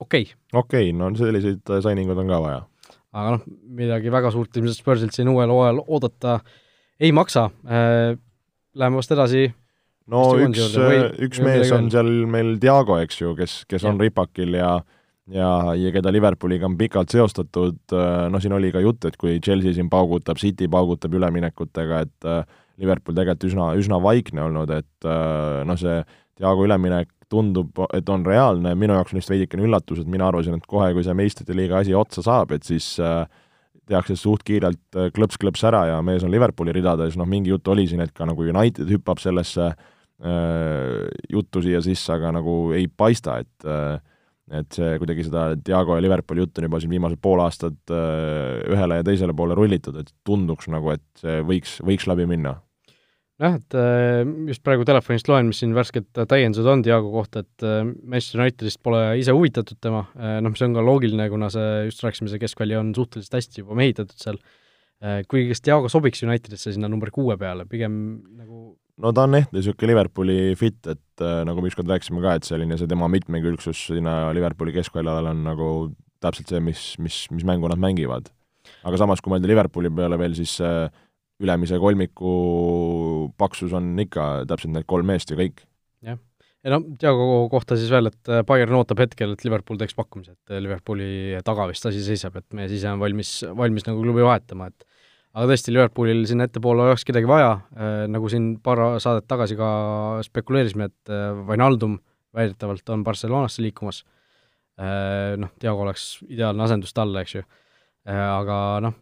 okei. Okay.. okei okay,, no selliseid signing ud on ka vaja. aga noh, midagi väga suurt ilmselt Spursilt siin uuel hooajal oodata ei maksa. Äh,, läheme vast edasi no üks, üks mees on seal meil Diago, eks ju, kes, kes ja. on ripakil ja ja, ja keda Liverpooliga on pikalt seostatud, äh, noh, siin oli ka juttu, et kui Chelsea siin paugutab, City paugutab üleminekutega, et äh, Liverpool tegelikult üsna, üsna vaikne olnud, et äh, noh, see Diago üleminek tundub, et on reaalne, minu jaoks on vist veidikene üllatus, et mina arvasin, et kohe, kui see meistrite liiga asi otsa saab, et siis tehakse suht kiirelt klõps-klõps ära ja mees on Liverpooli ridades, noh, mingi jutt oli siin, et ka nagu United hüppab sellesse juttu siia sisse, aga nagu ei paista, et et see kuidagi seda Diago ja Liverpooli juttu on juba siin viimased pool aastat äh, ühele ja teisele poole rullitud, et tunduks nagu, et see võiks, võiks läbi minna. Jah, et äh, just praegu telefonist loen, mis siin värsked täiendused on Diago kohta, et äh, Manchester Unitedist pole ise huvitatud tema, noh, mis on ka loogiline, kuna see, just rääkisime, see keskväli on suhteliselt hästi juba mehitatud seal, kuigi kas Diago sobiks Unitedisse sinna number kuue peale, pigem nagu no ta on jah, niisugune Liverpooli fit, et äh, nagu me ükskord rääkisime ka, et selline see tema mitmekülgsus sinna Liverpooli keskväljale on nagu täpselt see, mis, mis, mis mängu nad mängivad. aga samas, kui mõelda Liverpooli peale veel, siis äh, ülemise kolmiku paksus on ikka täpselt need kolm meest ja kõik. jah, ja no Diago kohta siis veel, et äh, Bayern ootab hetkel, et Liverpool teeks pakkumise, et äh, Liverpooli taga vist asi seisab, et meie ise on valmis, valmis nagu klubi vahetama, et aga tõesti, Liverpoolil sinna ettepoole oleks kedagi vaja äh,, nagu siin paar saadet tagasi ka spekuleerisime, et äh, Wijnaldum väidetavalt on Barcelonasse liikumas. Äh,, noh, Diego oleks ideaalne asendus talle, eks ju. Äh,, aga noh,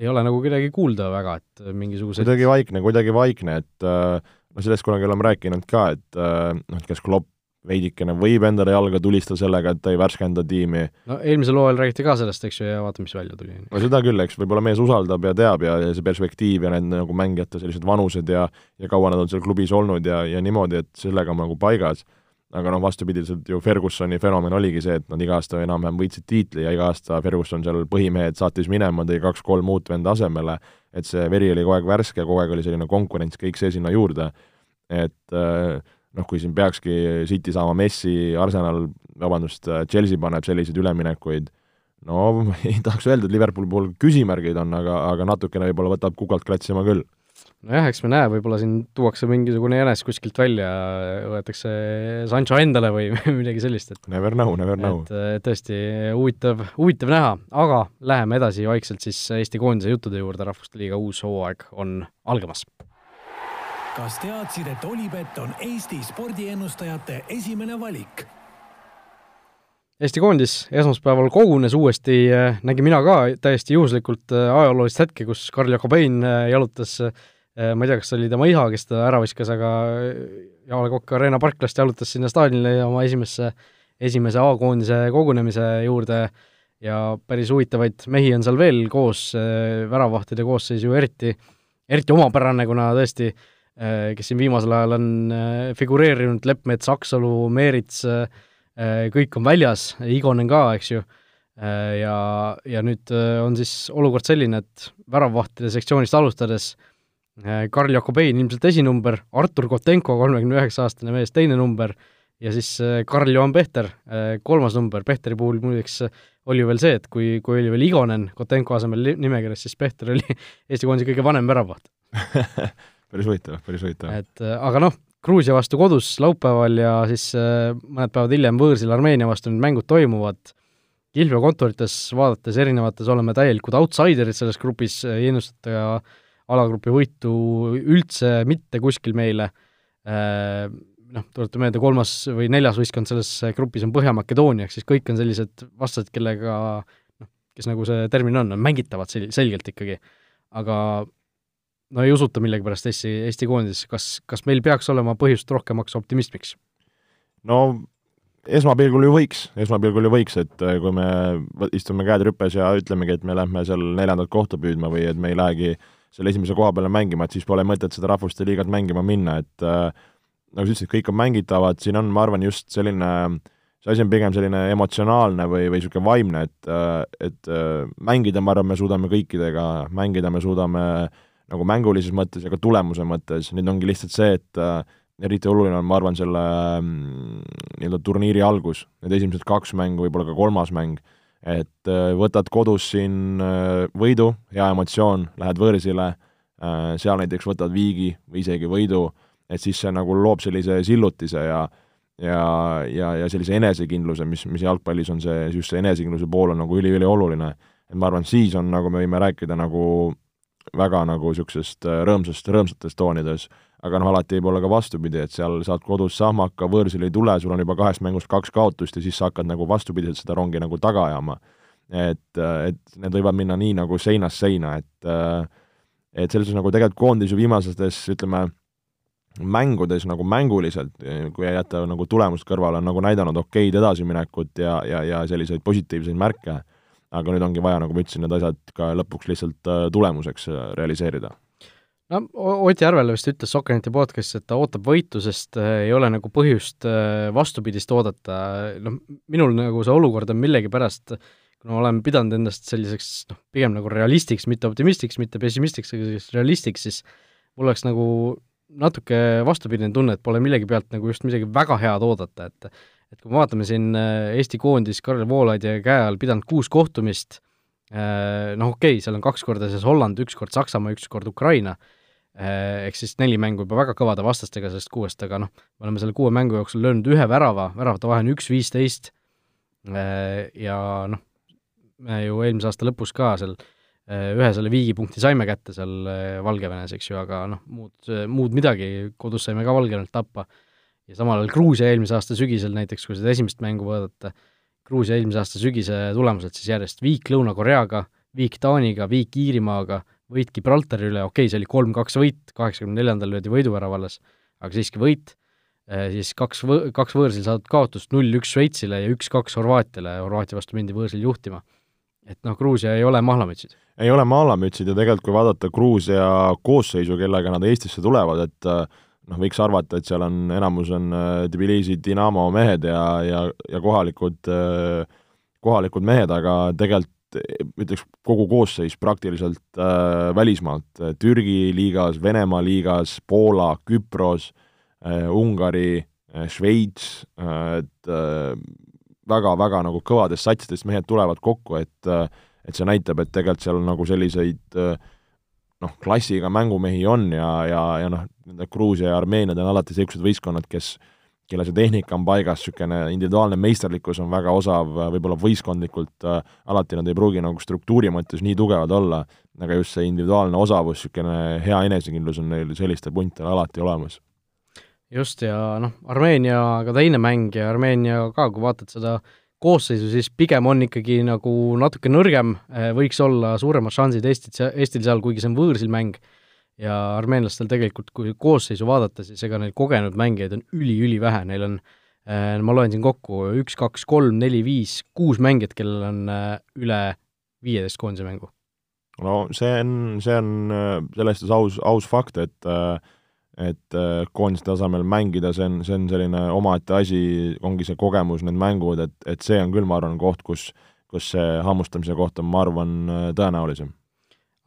ei ole nagu kedagi kuulda väga, et mingisugused kuidagi vaikne, kuidagi vaikne, et äh, noh, sellest kunagi oleme rääkinud ka, et äh, noh, et kas Klopp veidikene võib endale jalga tulistada sellega, et ta ei värskenda tiimi. no eelmisel hooajal räägiti ka sellest, eks ju, ja vaata, mis välja tuli. no seda küll, eks, võib-olla mees usaldab ja teab ja, ja see perspektiiv ja need nagu mängijate sellised vanused ja ja kaua nad on seal klubis olnud ja, ja niimoodi, et sellega on nagu paigas. Aga noh, vastupidiselt ju Fergusoni fenomen oligi see, et nad iga aasta enam-vähem võitsid tiitli ja iga aasta Ferguson seal põhimehed saatis minema, tõi kaks-kolm uut venda asemele, et see veri oli kogu aeg värske, kogu aeg oli selline konkurents, kõik see sinna juurde, et äh, noh, kui siin peakski City saama Messi, Arsenal, vabandust, Chelsea paneb selliseid üleminekuid, no ei tahaks öelda, et Liverpooli puhul küsimärgid on, aga, aga natukene võib-olla võtab kukalt klatsima küll. Nojah, eks me näe, võib-olla siin tuuakse mingisugune jänes kuskilt välja, võetakse Sancho endale või midagi sellist, et Never know, never know. et tõesti huvitav, huvitav näha, aga läheme edasi vaikselt siis Eesti koondise juttude juurde, Rahvuste Liiga uus hooaeg on algamas kas teadsid, et Olipet on Eesti spordiennustajate esimene valik? Eesti koondis esmaspäeval kogunes uuesti, nägin mina ka täiesti juhuslikult äh, ajaloolist hetke, kus Karl Jakobein äh, jalutas, äh, ma ei tea, kas oli tema isa, kes ta ära viskas, aga Jaale Kokk Arena parklast jalutas sinna staadionile oma esimesse, esimese A-koondise kogunemise juurde. Ja päris huvitavaid mehi on seal veel koos, väravahtide koosseis ju eriti, eriti omapärane, kuna tõesti kes siin viimasel ajal on figureerinud, Leppmets, Aksalu, Meerits, Äh, kõik on väljas, Igonen ka, eks ju, äh, ja, ja nüüd äh, on siis olukord selline, et väravvahtide sektsioonist alustades Karl Jakobein ilmselt esinumber, Artur Kotenko, kolmekümne üheksa aastane mees, teine number, ja siis Karl-Johan Pehter, kolmas number, Pehteri puhul muideks oli veel see, et kui, kui oli veel Igonen Kotenko asemel nimekirjas, siis Pehter oli Eesti koondise kõige vanem väravvaht päris huvitav, päris huvitav. et aga noh, Gruusia vastu kodus laupäeval ja siis äh, mõned päevad hiljem võõrsil Armeenia vastu need mängud toimuvad. Kihlveo kontorites vaadates erinevates oleme täielikud outsiderid selles grupis, ei ennustata ka alagrupi võitu üldse mitte kuskil meile. Äh, noh, tuletan meelde, kolmas või neljas võistkond selles grupis on Põhja-Makedoonia, ehk siis kõik on sellised vastased, kellega noh, kes nagu see termin on, on mängitavad sel-, selgelt ikkagi. aga no ei usuta millegipärast Eesti, Eesti koondisesse, kas, kas meil peaks olema põhjust rohkemaks optimismiks? no esmapilgul ju võiks, esmapilgul ju võiks, et äh, kui me istume käed rüpes ja ütlemegi, et me lähme seal neljandat kohta püüdma või et me ei lähegi selle esimese koha peale mängima, et siis pole mõtet seda rahvuste liigat mängima minna, et äh, nagu sa ütlesid, kõik on mängitavad, siin on, ma arvan, just selline see asi on pigem selline emotsionaalne või, või niisugune vaimne, et, äh, et mängida, ma arvan, me suudame kõikidega, mängida me suudame äh, nagu mängulises mõttes ja ka tulemuse mõttes, nüüd ongi lihtsalt see, et äh, eriti oluline on, ma arvan, selle mm, nii-öelda turniiri algus, need esimesed kaks mängu, võib-olla ka kolmas mäng, et äh, võtad kodus siin äh, võidu, hea emotsioon, lähed võõrsile äh,, seal näiteks võtad viigi või isegi võidu, et siis see nagu loob sellise sillutise ja ja, ja, ja sellise enesekindluse, mis, mis jalgpallis on see, see enesekindluse pool on nagu üliülioluline. et ma arvan, siis on, nagu me võime rääkida nagu väga nagu niisugusest rõõmsast, rõõmsates toonides, aga noh, alati võib olla ka vastupidi, et seal saad kodus sahmaka, võõrsil ei tule, sul on juba kahest mängust kaks kaotust ja siis sa hakkad nagu vastupidiselt seda rongi nagu taga ajama. et, et need võivad minna nii nagu seinast seina, et et selles suhtes nagu tegelikult koondis ju viimastes, ütleme, mängudes nagu mänguliselt, kui jätta nagu tulemust kõrvale, on nagu näidanud okeid edasiminekut ja, ja, ja selliseid positiivseid märke aga nüüd ongi vaja, nagu ma ütlesin, need asjad ka lõpuks lihtsalt äh, tulemuseks äh, realiseerida no Ott Järvela vist ütles Sokkerneti podcastis, et ta ootab võitu, sest äh, ei ole nagu põhjust vastupidist oodata, noh, minul nagu see olukord on millegipärast, kuna olen pidanud endast selliseks noh, pigem nagu realistiks, mitte optimistiks, mitte pessimistiks, aga selliseks realistiks, siis mul oleks nagu natuke vastupidine tunne, et pole millegi pealt nagu just midagi väga head oodata, et et kui me vaatame siin äh, Eesti koondis Karel Voolaidi käe all pidanud kuus kohtumist, äh, noh okei okay,, seal on kaks korda siis Holland, üks kord Saksamaa, üks kord Ukraina, äh, ehk siis neli mängu juba väga kõvade vastastega sellest kuuest, aga noh, me oleme selle kuue mängu jooksul löönud ühe värava, väravate vahe on üks viisteist. Ja noh, me ju eelmise aasta lõpus ka seal ühe selle viigipunkti saime kätte seal Valgevenes, eks ju, aga noh, muud, muud midagi, kodus saime ka Valgevenelt tappa. Ja samal ajal Gruusia eelmise aasta sügisel näiteks, kui seda esimest mängu vaadata, Gruusia eelmise aasta sügise tulemused siis järjest viik Lõuna-Koreaga, viik Taaniga, viik Iirimaaga, võit Gibraltari üle, okei okay,, see oli kolm-kaks võit, kaheksakümne neljandal löödi võiduvärava alles, aga siiski võit, siis kaks võ-, kaks võõrsil saadud kaotust, null-üks Šveitsile ja üks-kaks Horvaatiale, Horvaatia vastu mindi võõrsil juhtima. et noh, Gruusia ei ole mahlamütsid. ei ole mahlamütsid ja tegelikult kui vaadata Gruusia koosseisu, kellega nad Eestisse tulevad, et noh, võiks arvata, et seal on, enamus on Tbilisi Dinamo mehed ja, ja, ja kohalikud, kohalikud mehed, aga tegelikult ütleks kogu koosseis praktiliselt äh, välismaalt, Türgi liigas, Venemaa liigas, Poola, Küpros äh,, Ungari äh,, Šveits äh,, et äh, väga-väga nagu kõvadest satsidest mehed tulevad kokku, et äh, et see näitab, et tegelikult seal nagu selliseid äh, noh, klassiga mängumehi on ja, ja, ja noh, Gruusia ja Armeeniad on alati niisugused võistkonnad, kes äh, kelle see tehnika on paigas, niisugune individuaalne meisterlikkus on väga osav, võib-olla võistkondlikult äh, alati nad ei pruugi nagu struktuuri mõttes nii tugevad olla, aga just see individuaalne osavus, niisugune hea enesekindlus on neil sellistel punktidel alati olemas. just, ja noh, Armeenia ka teine mäng ja Armeenia ka, kui vaatad seda koosseisu, siis pigem on ikkagi nagu natuke nõrgem, võiks olla suuremad šansid Eestit, Eestil seal, kuigi see on võõrsil mäng ja armeenlastel tegelikult, kui koosseisu vaadata, siis ega neil kogenud mängijaid on üli-ülivähe, neil on äh, ma loen siin kokku, üks, kaks, kolm, neli, viis, kuus mängijat, kellel on äh, üle viieteist koondise mängu. no see on, see on äh, selles suhtes aus, aus fakt, et et koondise tasemel mängida, see on, see on selline omaette asi, ongi see kogemus, need mängud, et, et see on küll, ma arvan, koht, kus kus see hammustamise koht on, ma arvan, tõenäolisem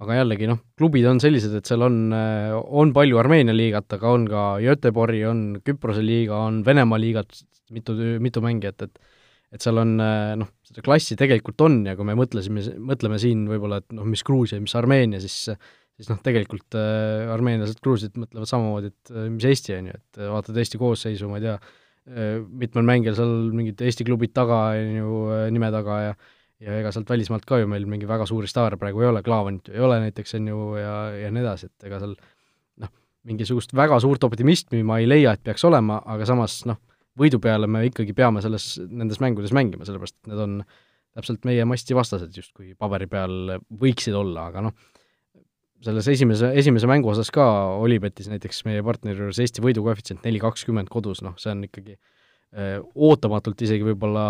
aga jällegi noh, klubid on sellised, et seal on, on palju Armeenia liigat, aga on ka Göteborgi, on Küprose liiga, on Venemaa liigat, mitu, mitu mängijat, et et seal on noh, seda klassi tegelikult on ja kui me mõtlesime, mõtleme siin võib-olla, et noh, mis Gruusia, mis Armeenia, siis siis noh, tegelikult äh, armeenlased, gruuslased mõtlevad samamoodi, et äh, mis Eesti, on ju, et vaatad Eesti koosseisu, ma ei tea äh,, mitmel mängijal seal mingid Eesti klubid taga, on ju, nime taga ja ja ega sealt välismaalt ka ju meil mingi väga suuri staare praegu ei ole, Klaavanit ju ei ole näiteks, on ju, ja, ja nii edasi, et ega seal noh, mingisugust väga suurt optimismi ma ei leia, et peaks olema, aga samas noh, võidu peale me ikkagi peame selles, nendes mängudes mängima, sellepärast et need on täpselt meie masti vastased justkui paberi peal võiksid olla, aga noh, selles esimese, esimese mängu osas ka Olipetis näiteks meie partneri juures Eesti võidukoefitsient neli kakskümmend kodus, noh, see on ikkagi äh, ootamatult isegi võib-olla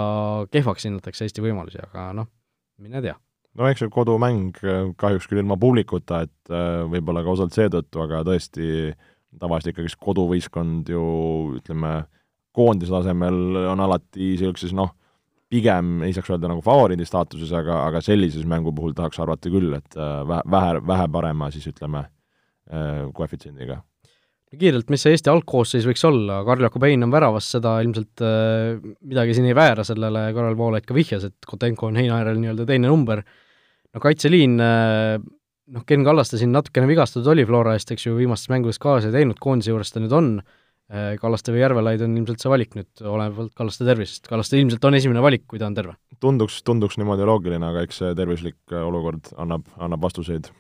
kehvaks hinnatakse Eesti võimalusi, aga noh, mine tea. no eks see kodumäng äh, kahjuks küll ilma publikuta, et äh, võib-olla ka osalt seetõttu, aga tõesti tavaliselt ikkagi koduvõistkond ju ütleme, koondise tasemel on alati niisuguses noh, pigem ei saaks öelda nagu favoriidi staatuses, aga, aga sellises mängu puhul tahaks arvata küll, et vähe, vähe, vähe parema siis ütleme, koefitsiendiga kiirelt, mis see Eesti algkoosseis võiks olla, Karl-Jakob Hein on väravas, seda ilmselt äh, midagi siin ei väära, sellele. Karel Voolaid ka vihjas, et Kotenko on heina äärel nii-öelda teine number, no kaitseliin äh,, noh, Ken Kallaste siin natukene vigastatud oli Flora eest, eks ju, viimastes mängudes kaasa ei teinud, koondise juures ta nüüd on. Äh,, Kallaste või Järvelaid on ilmselt see valik nüüd, olenevalt Kallaste tervisest, Kallaste ilmselt on esimene valik, kui ta on terve. tunduks, tunduks niimoodi loogiline, aga eks see tervislik äh, olukord annab, annab vastuseid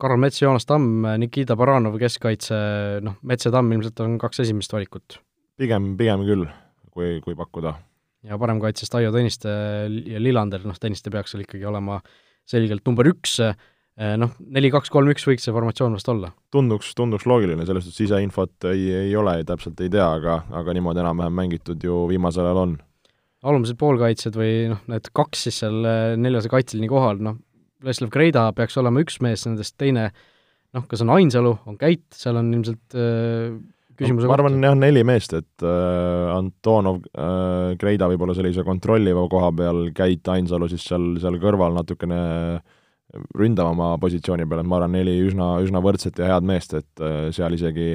Karl Mets, Joonas Tamm, Nikita Baranov keskkaitse, noh, Mets ja Tamm ilmselt on kaks esimest valikut. pigem, pigem küll, kui, kui pakkuda. ja paremkaitsest Aio Tõniste ja Lillander, noh, Tõniste peaks seal ikkagi olema selgelt number üks, noh, neli, kaks, kolm, üks võiks see formatsioon vast olla. tunduks, tunduks loogiline, selles suhtes siseinfot ei, ei ole, täpselt ei tea, aga, aga niimoodi enam-vähem mängitud ju viimasel ajal on. alumised poolkaitsjad või noh, need kaks siis seal neljase kaitseliini kohal, noh, Leslav Kreida peaks olema üks mees nendest, teine noh, kas on Ainsalu, on Käit, seal on ilmselt äh, küsimuse no, ma arvan jah, neli meest, et äh, Antonov äh,, Kreida võib-olla sellise kontrolliva koha peal, Käit, Ainsalu siis seal, seal kõrval natukene ründavama positsiooni peal, et ma arvan, neli üsna, üsna võrdset ja head meest, et äh, seal isegi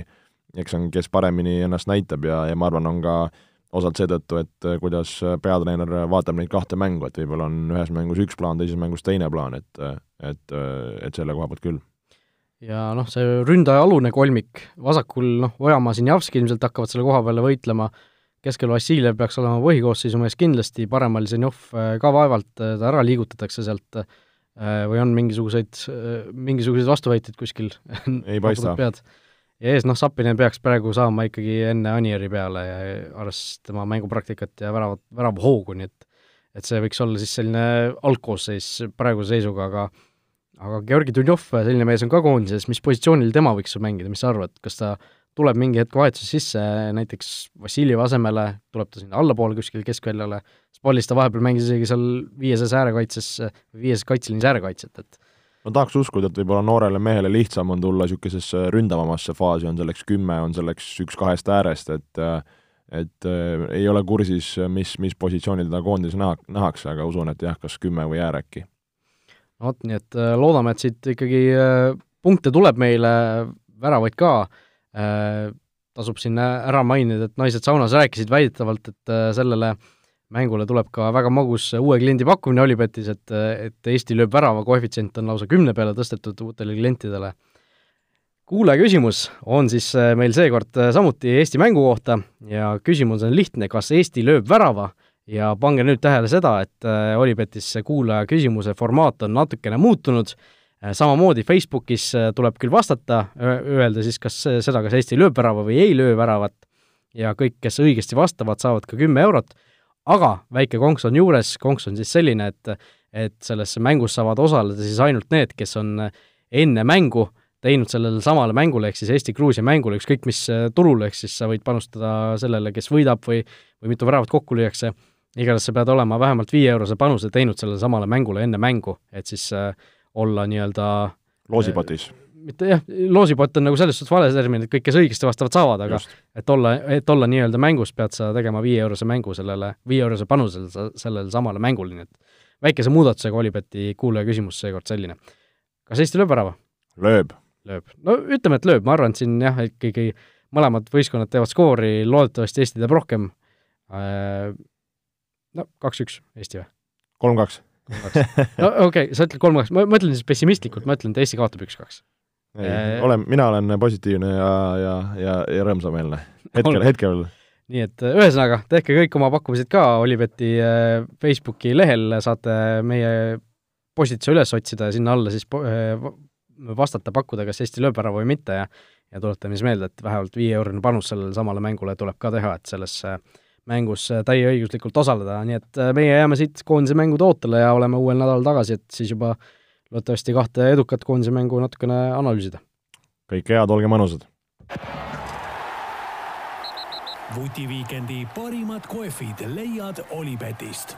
eks on, kes paremini ennast näitab ja, ja ma arvan, on ka äh, osalt seetõttu, et äh, kuidas äh, peatreener vaatab neid kahte mängu, et võib-olla on ühes mängus üks plaan, teises mängus teine plaan, et, äh, et, et selle koha pealt küll. ja noh, see ründaja alune kolmik, vasakul noh, Ojamaa, Sinjavski ilmselt hakkavad selle koha peale võitlema, keskel Vassiljev peaks olema põhikoosseisu mees kindlasti, paremal Zenjov ka vaevalt, ta ära liigutatakse sealt või on mingisuguseid, mingisuguseid vastuväiteid kuskil. Ei paista ja ees, noh, Sapinen peaks praegu saama ikkagi enne Anieri peale ja arvestades tema mängupraktikat ja väravat, väravahoogu, nii et et see võiks olla siis selline algkoosseis praeguse seisuga, aga aga Georgi Dunjov, selline mees on ka koondises, mis positsioonil tema võiks mängida, mis sa arvad, kas ta tuleb mingi hetk vahetus sisse, näiteks Vassiljevi asemele tuleb ta sinna allapoole kuskile keskväljale, Spallis ta vahepeal mängis isegi seal viieses äärekaitses, viieses kaitseliinis äärekaitset, et ma tahaks uskuda, et võib-olla noorele mehele lihtsam on tulla niisugusesse ründavamasse faasi, on selleks kümme, on selleks üks kahest äärest, et et äh, ei ole kursis, mis, mis positsioonil teda koondises näha, nähakse, aga usun, et jah, kas kümme või äär äkki. vot, nii et äh, loodame, et siit ikkagi äh, punkte tuleb meile, väravaid ka äh,, tasub siin ära mainida, et naised saunas rääkisid väidetavalt, et äh, sellele mängule tuleb ka väga magus uue kliendi pakkumine Olipetis, et, et Eesti lööb värava, koefitsient on lausa kümne peale tõstetud uutele klientidele. Kuulaja küsimus on siis äh, meil seekord äh, samuti Eesti mängu kohta ja küsimus on lihtne, kas Eesti lööb värava? Ja pange nüüd tähele seda, et äh, Olipetis see kuulaja küsimuse formaat on natukene muutunud, samamoodi Facebookis tuleb küll vastata, öelda siis kas seda, kas Eesti lööb värava või ei löö väravat. Ja kõik, kes õigesti vastavad, saavad ka kümme eurot, aga väike konks on juures, konks on siis selline, et et selles mängus saavad osaleda siis ainult need, kes on enne mängu teinud sellele samale mängule, ehk siis Eesti-Gruusia mängule, ükskõik mis äh, turul, ehk siis sa võid panustada sellele, kes võidab või, või mitu väravat kokku lüüakse, igatahes sa pead olema vähemalt viie-eurose panuse teinud sellele samale mängule enne mängu, et siis äh, olla nii-öelda loosipotis äh,? Mitte jah, loosipott on nagu selles suhtes vale termin, et kõik, kes õigesti vastavad, saavad, aga Just. et olla, et olla nii-öelda mängus, pead sa tegema viie-eurose mängu sellele, viie-eurose panusele sellele samale mängule, nii et väikese muudatusega Olibeti kuulaja küsimus seekord selline. kas Eesti lööb värava? lööb lööb. no ütleme, et lööb, ma arvan, et siin jah, ikkagi mõlemad võistkonnad teevad skoori, loodetavasti Eesti teeb rohkem. Äh, no kaks-üks Eesti või? kolm-kaks. no okei okay,, sa ütled kolm-kaks, ma mõtlen siis pessimistlikult, ma ütlen, et Eesti kaotab üks-kaks. Ei äh,, olen, mina olen positiivne ja, ja, ja, ja rõõmsameelne. hetkel, hetkel nii et äh, ühesõnaga, tehke kõik oma pakkumised ka Olibeti Facebooki lehel, saate meie postituse üles otsida ja sinna alla siis vastata, pakkuda, kas Eesti lööb ära või mitte ja ja tuletame siis meelde, et vähemalt viie-eurone panus sellele samale mängule tuleb ka teha, et selles mängus täieõiguslikult osaleda, nii et äh, meie jääme siit koondise mängude ootele ja oleme uuel nädalal tagasi, et siis juba loodetavasti kahte edukat koondise mängu natukene analüüsida. kõike head, olge mõnusad! vutiviikendi parimad kohvid leiad Olipetist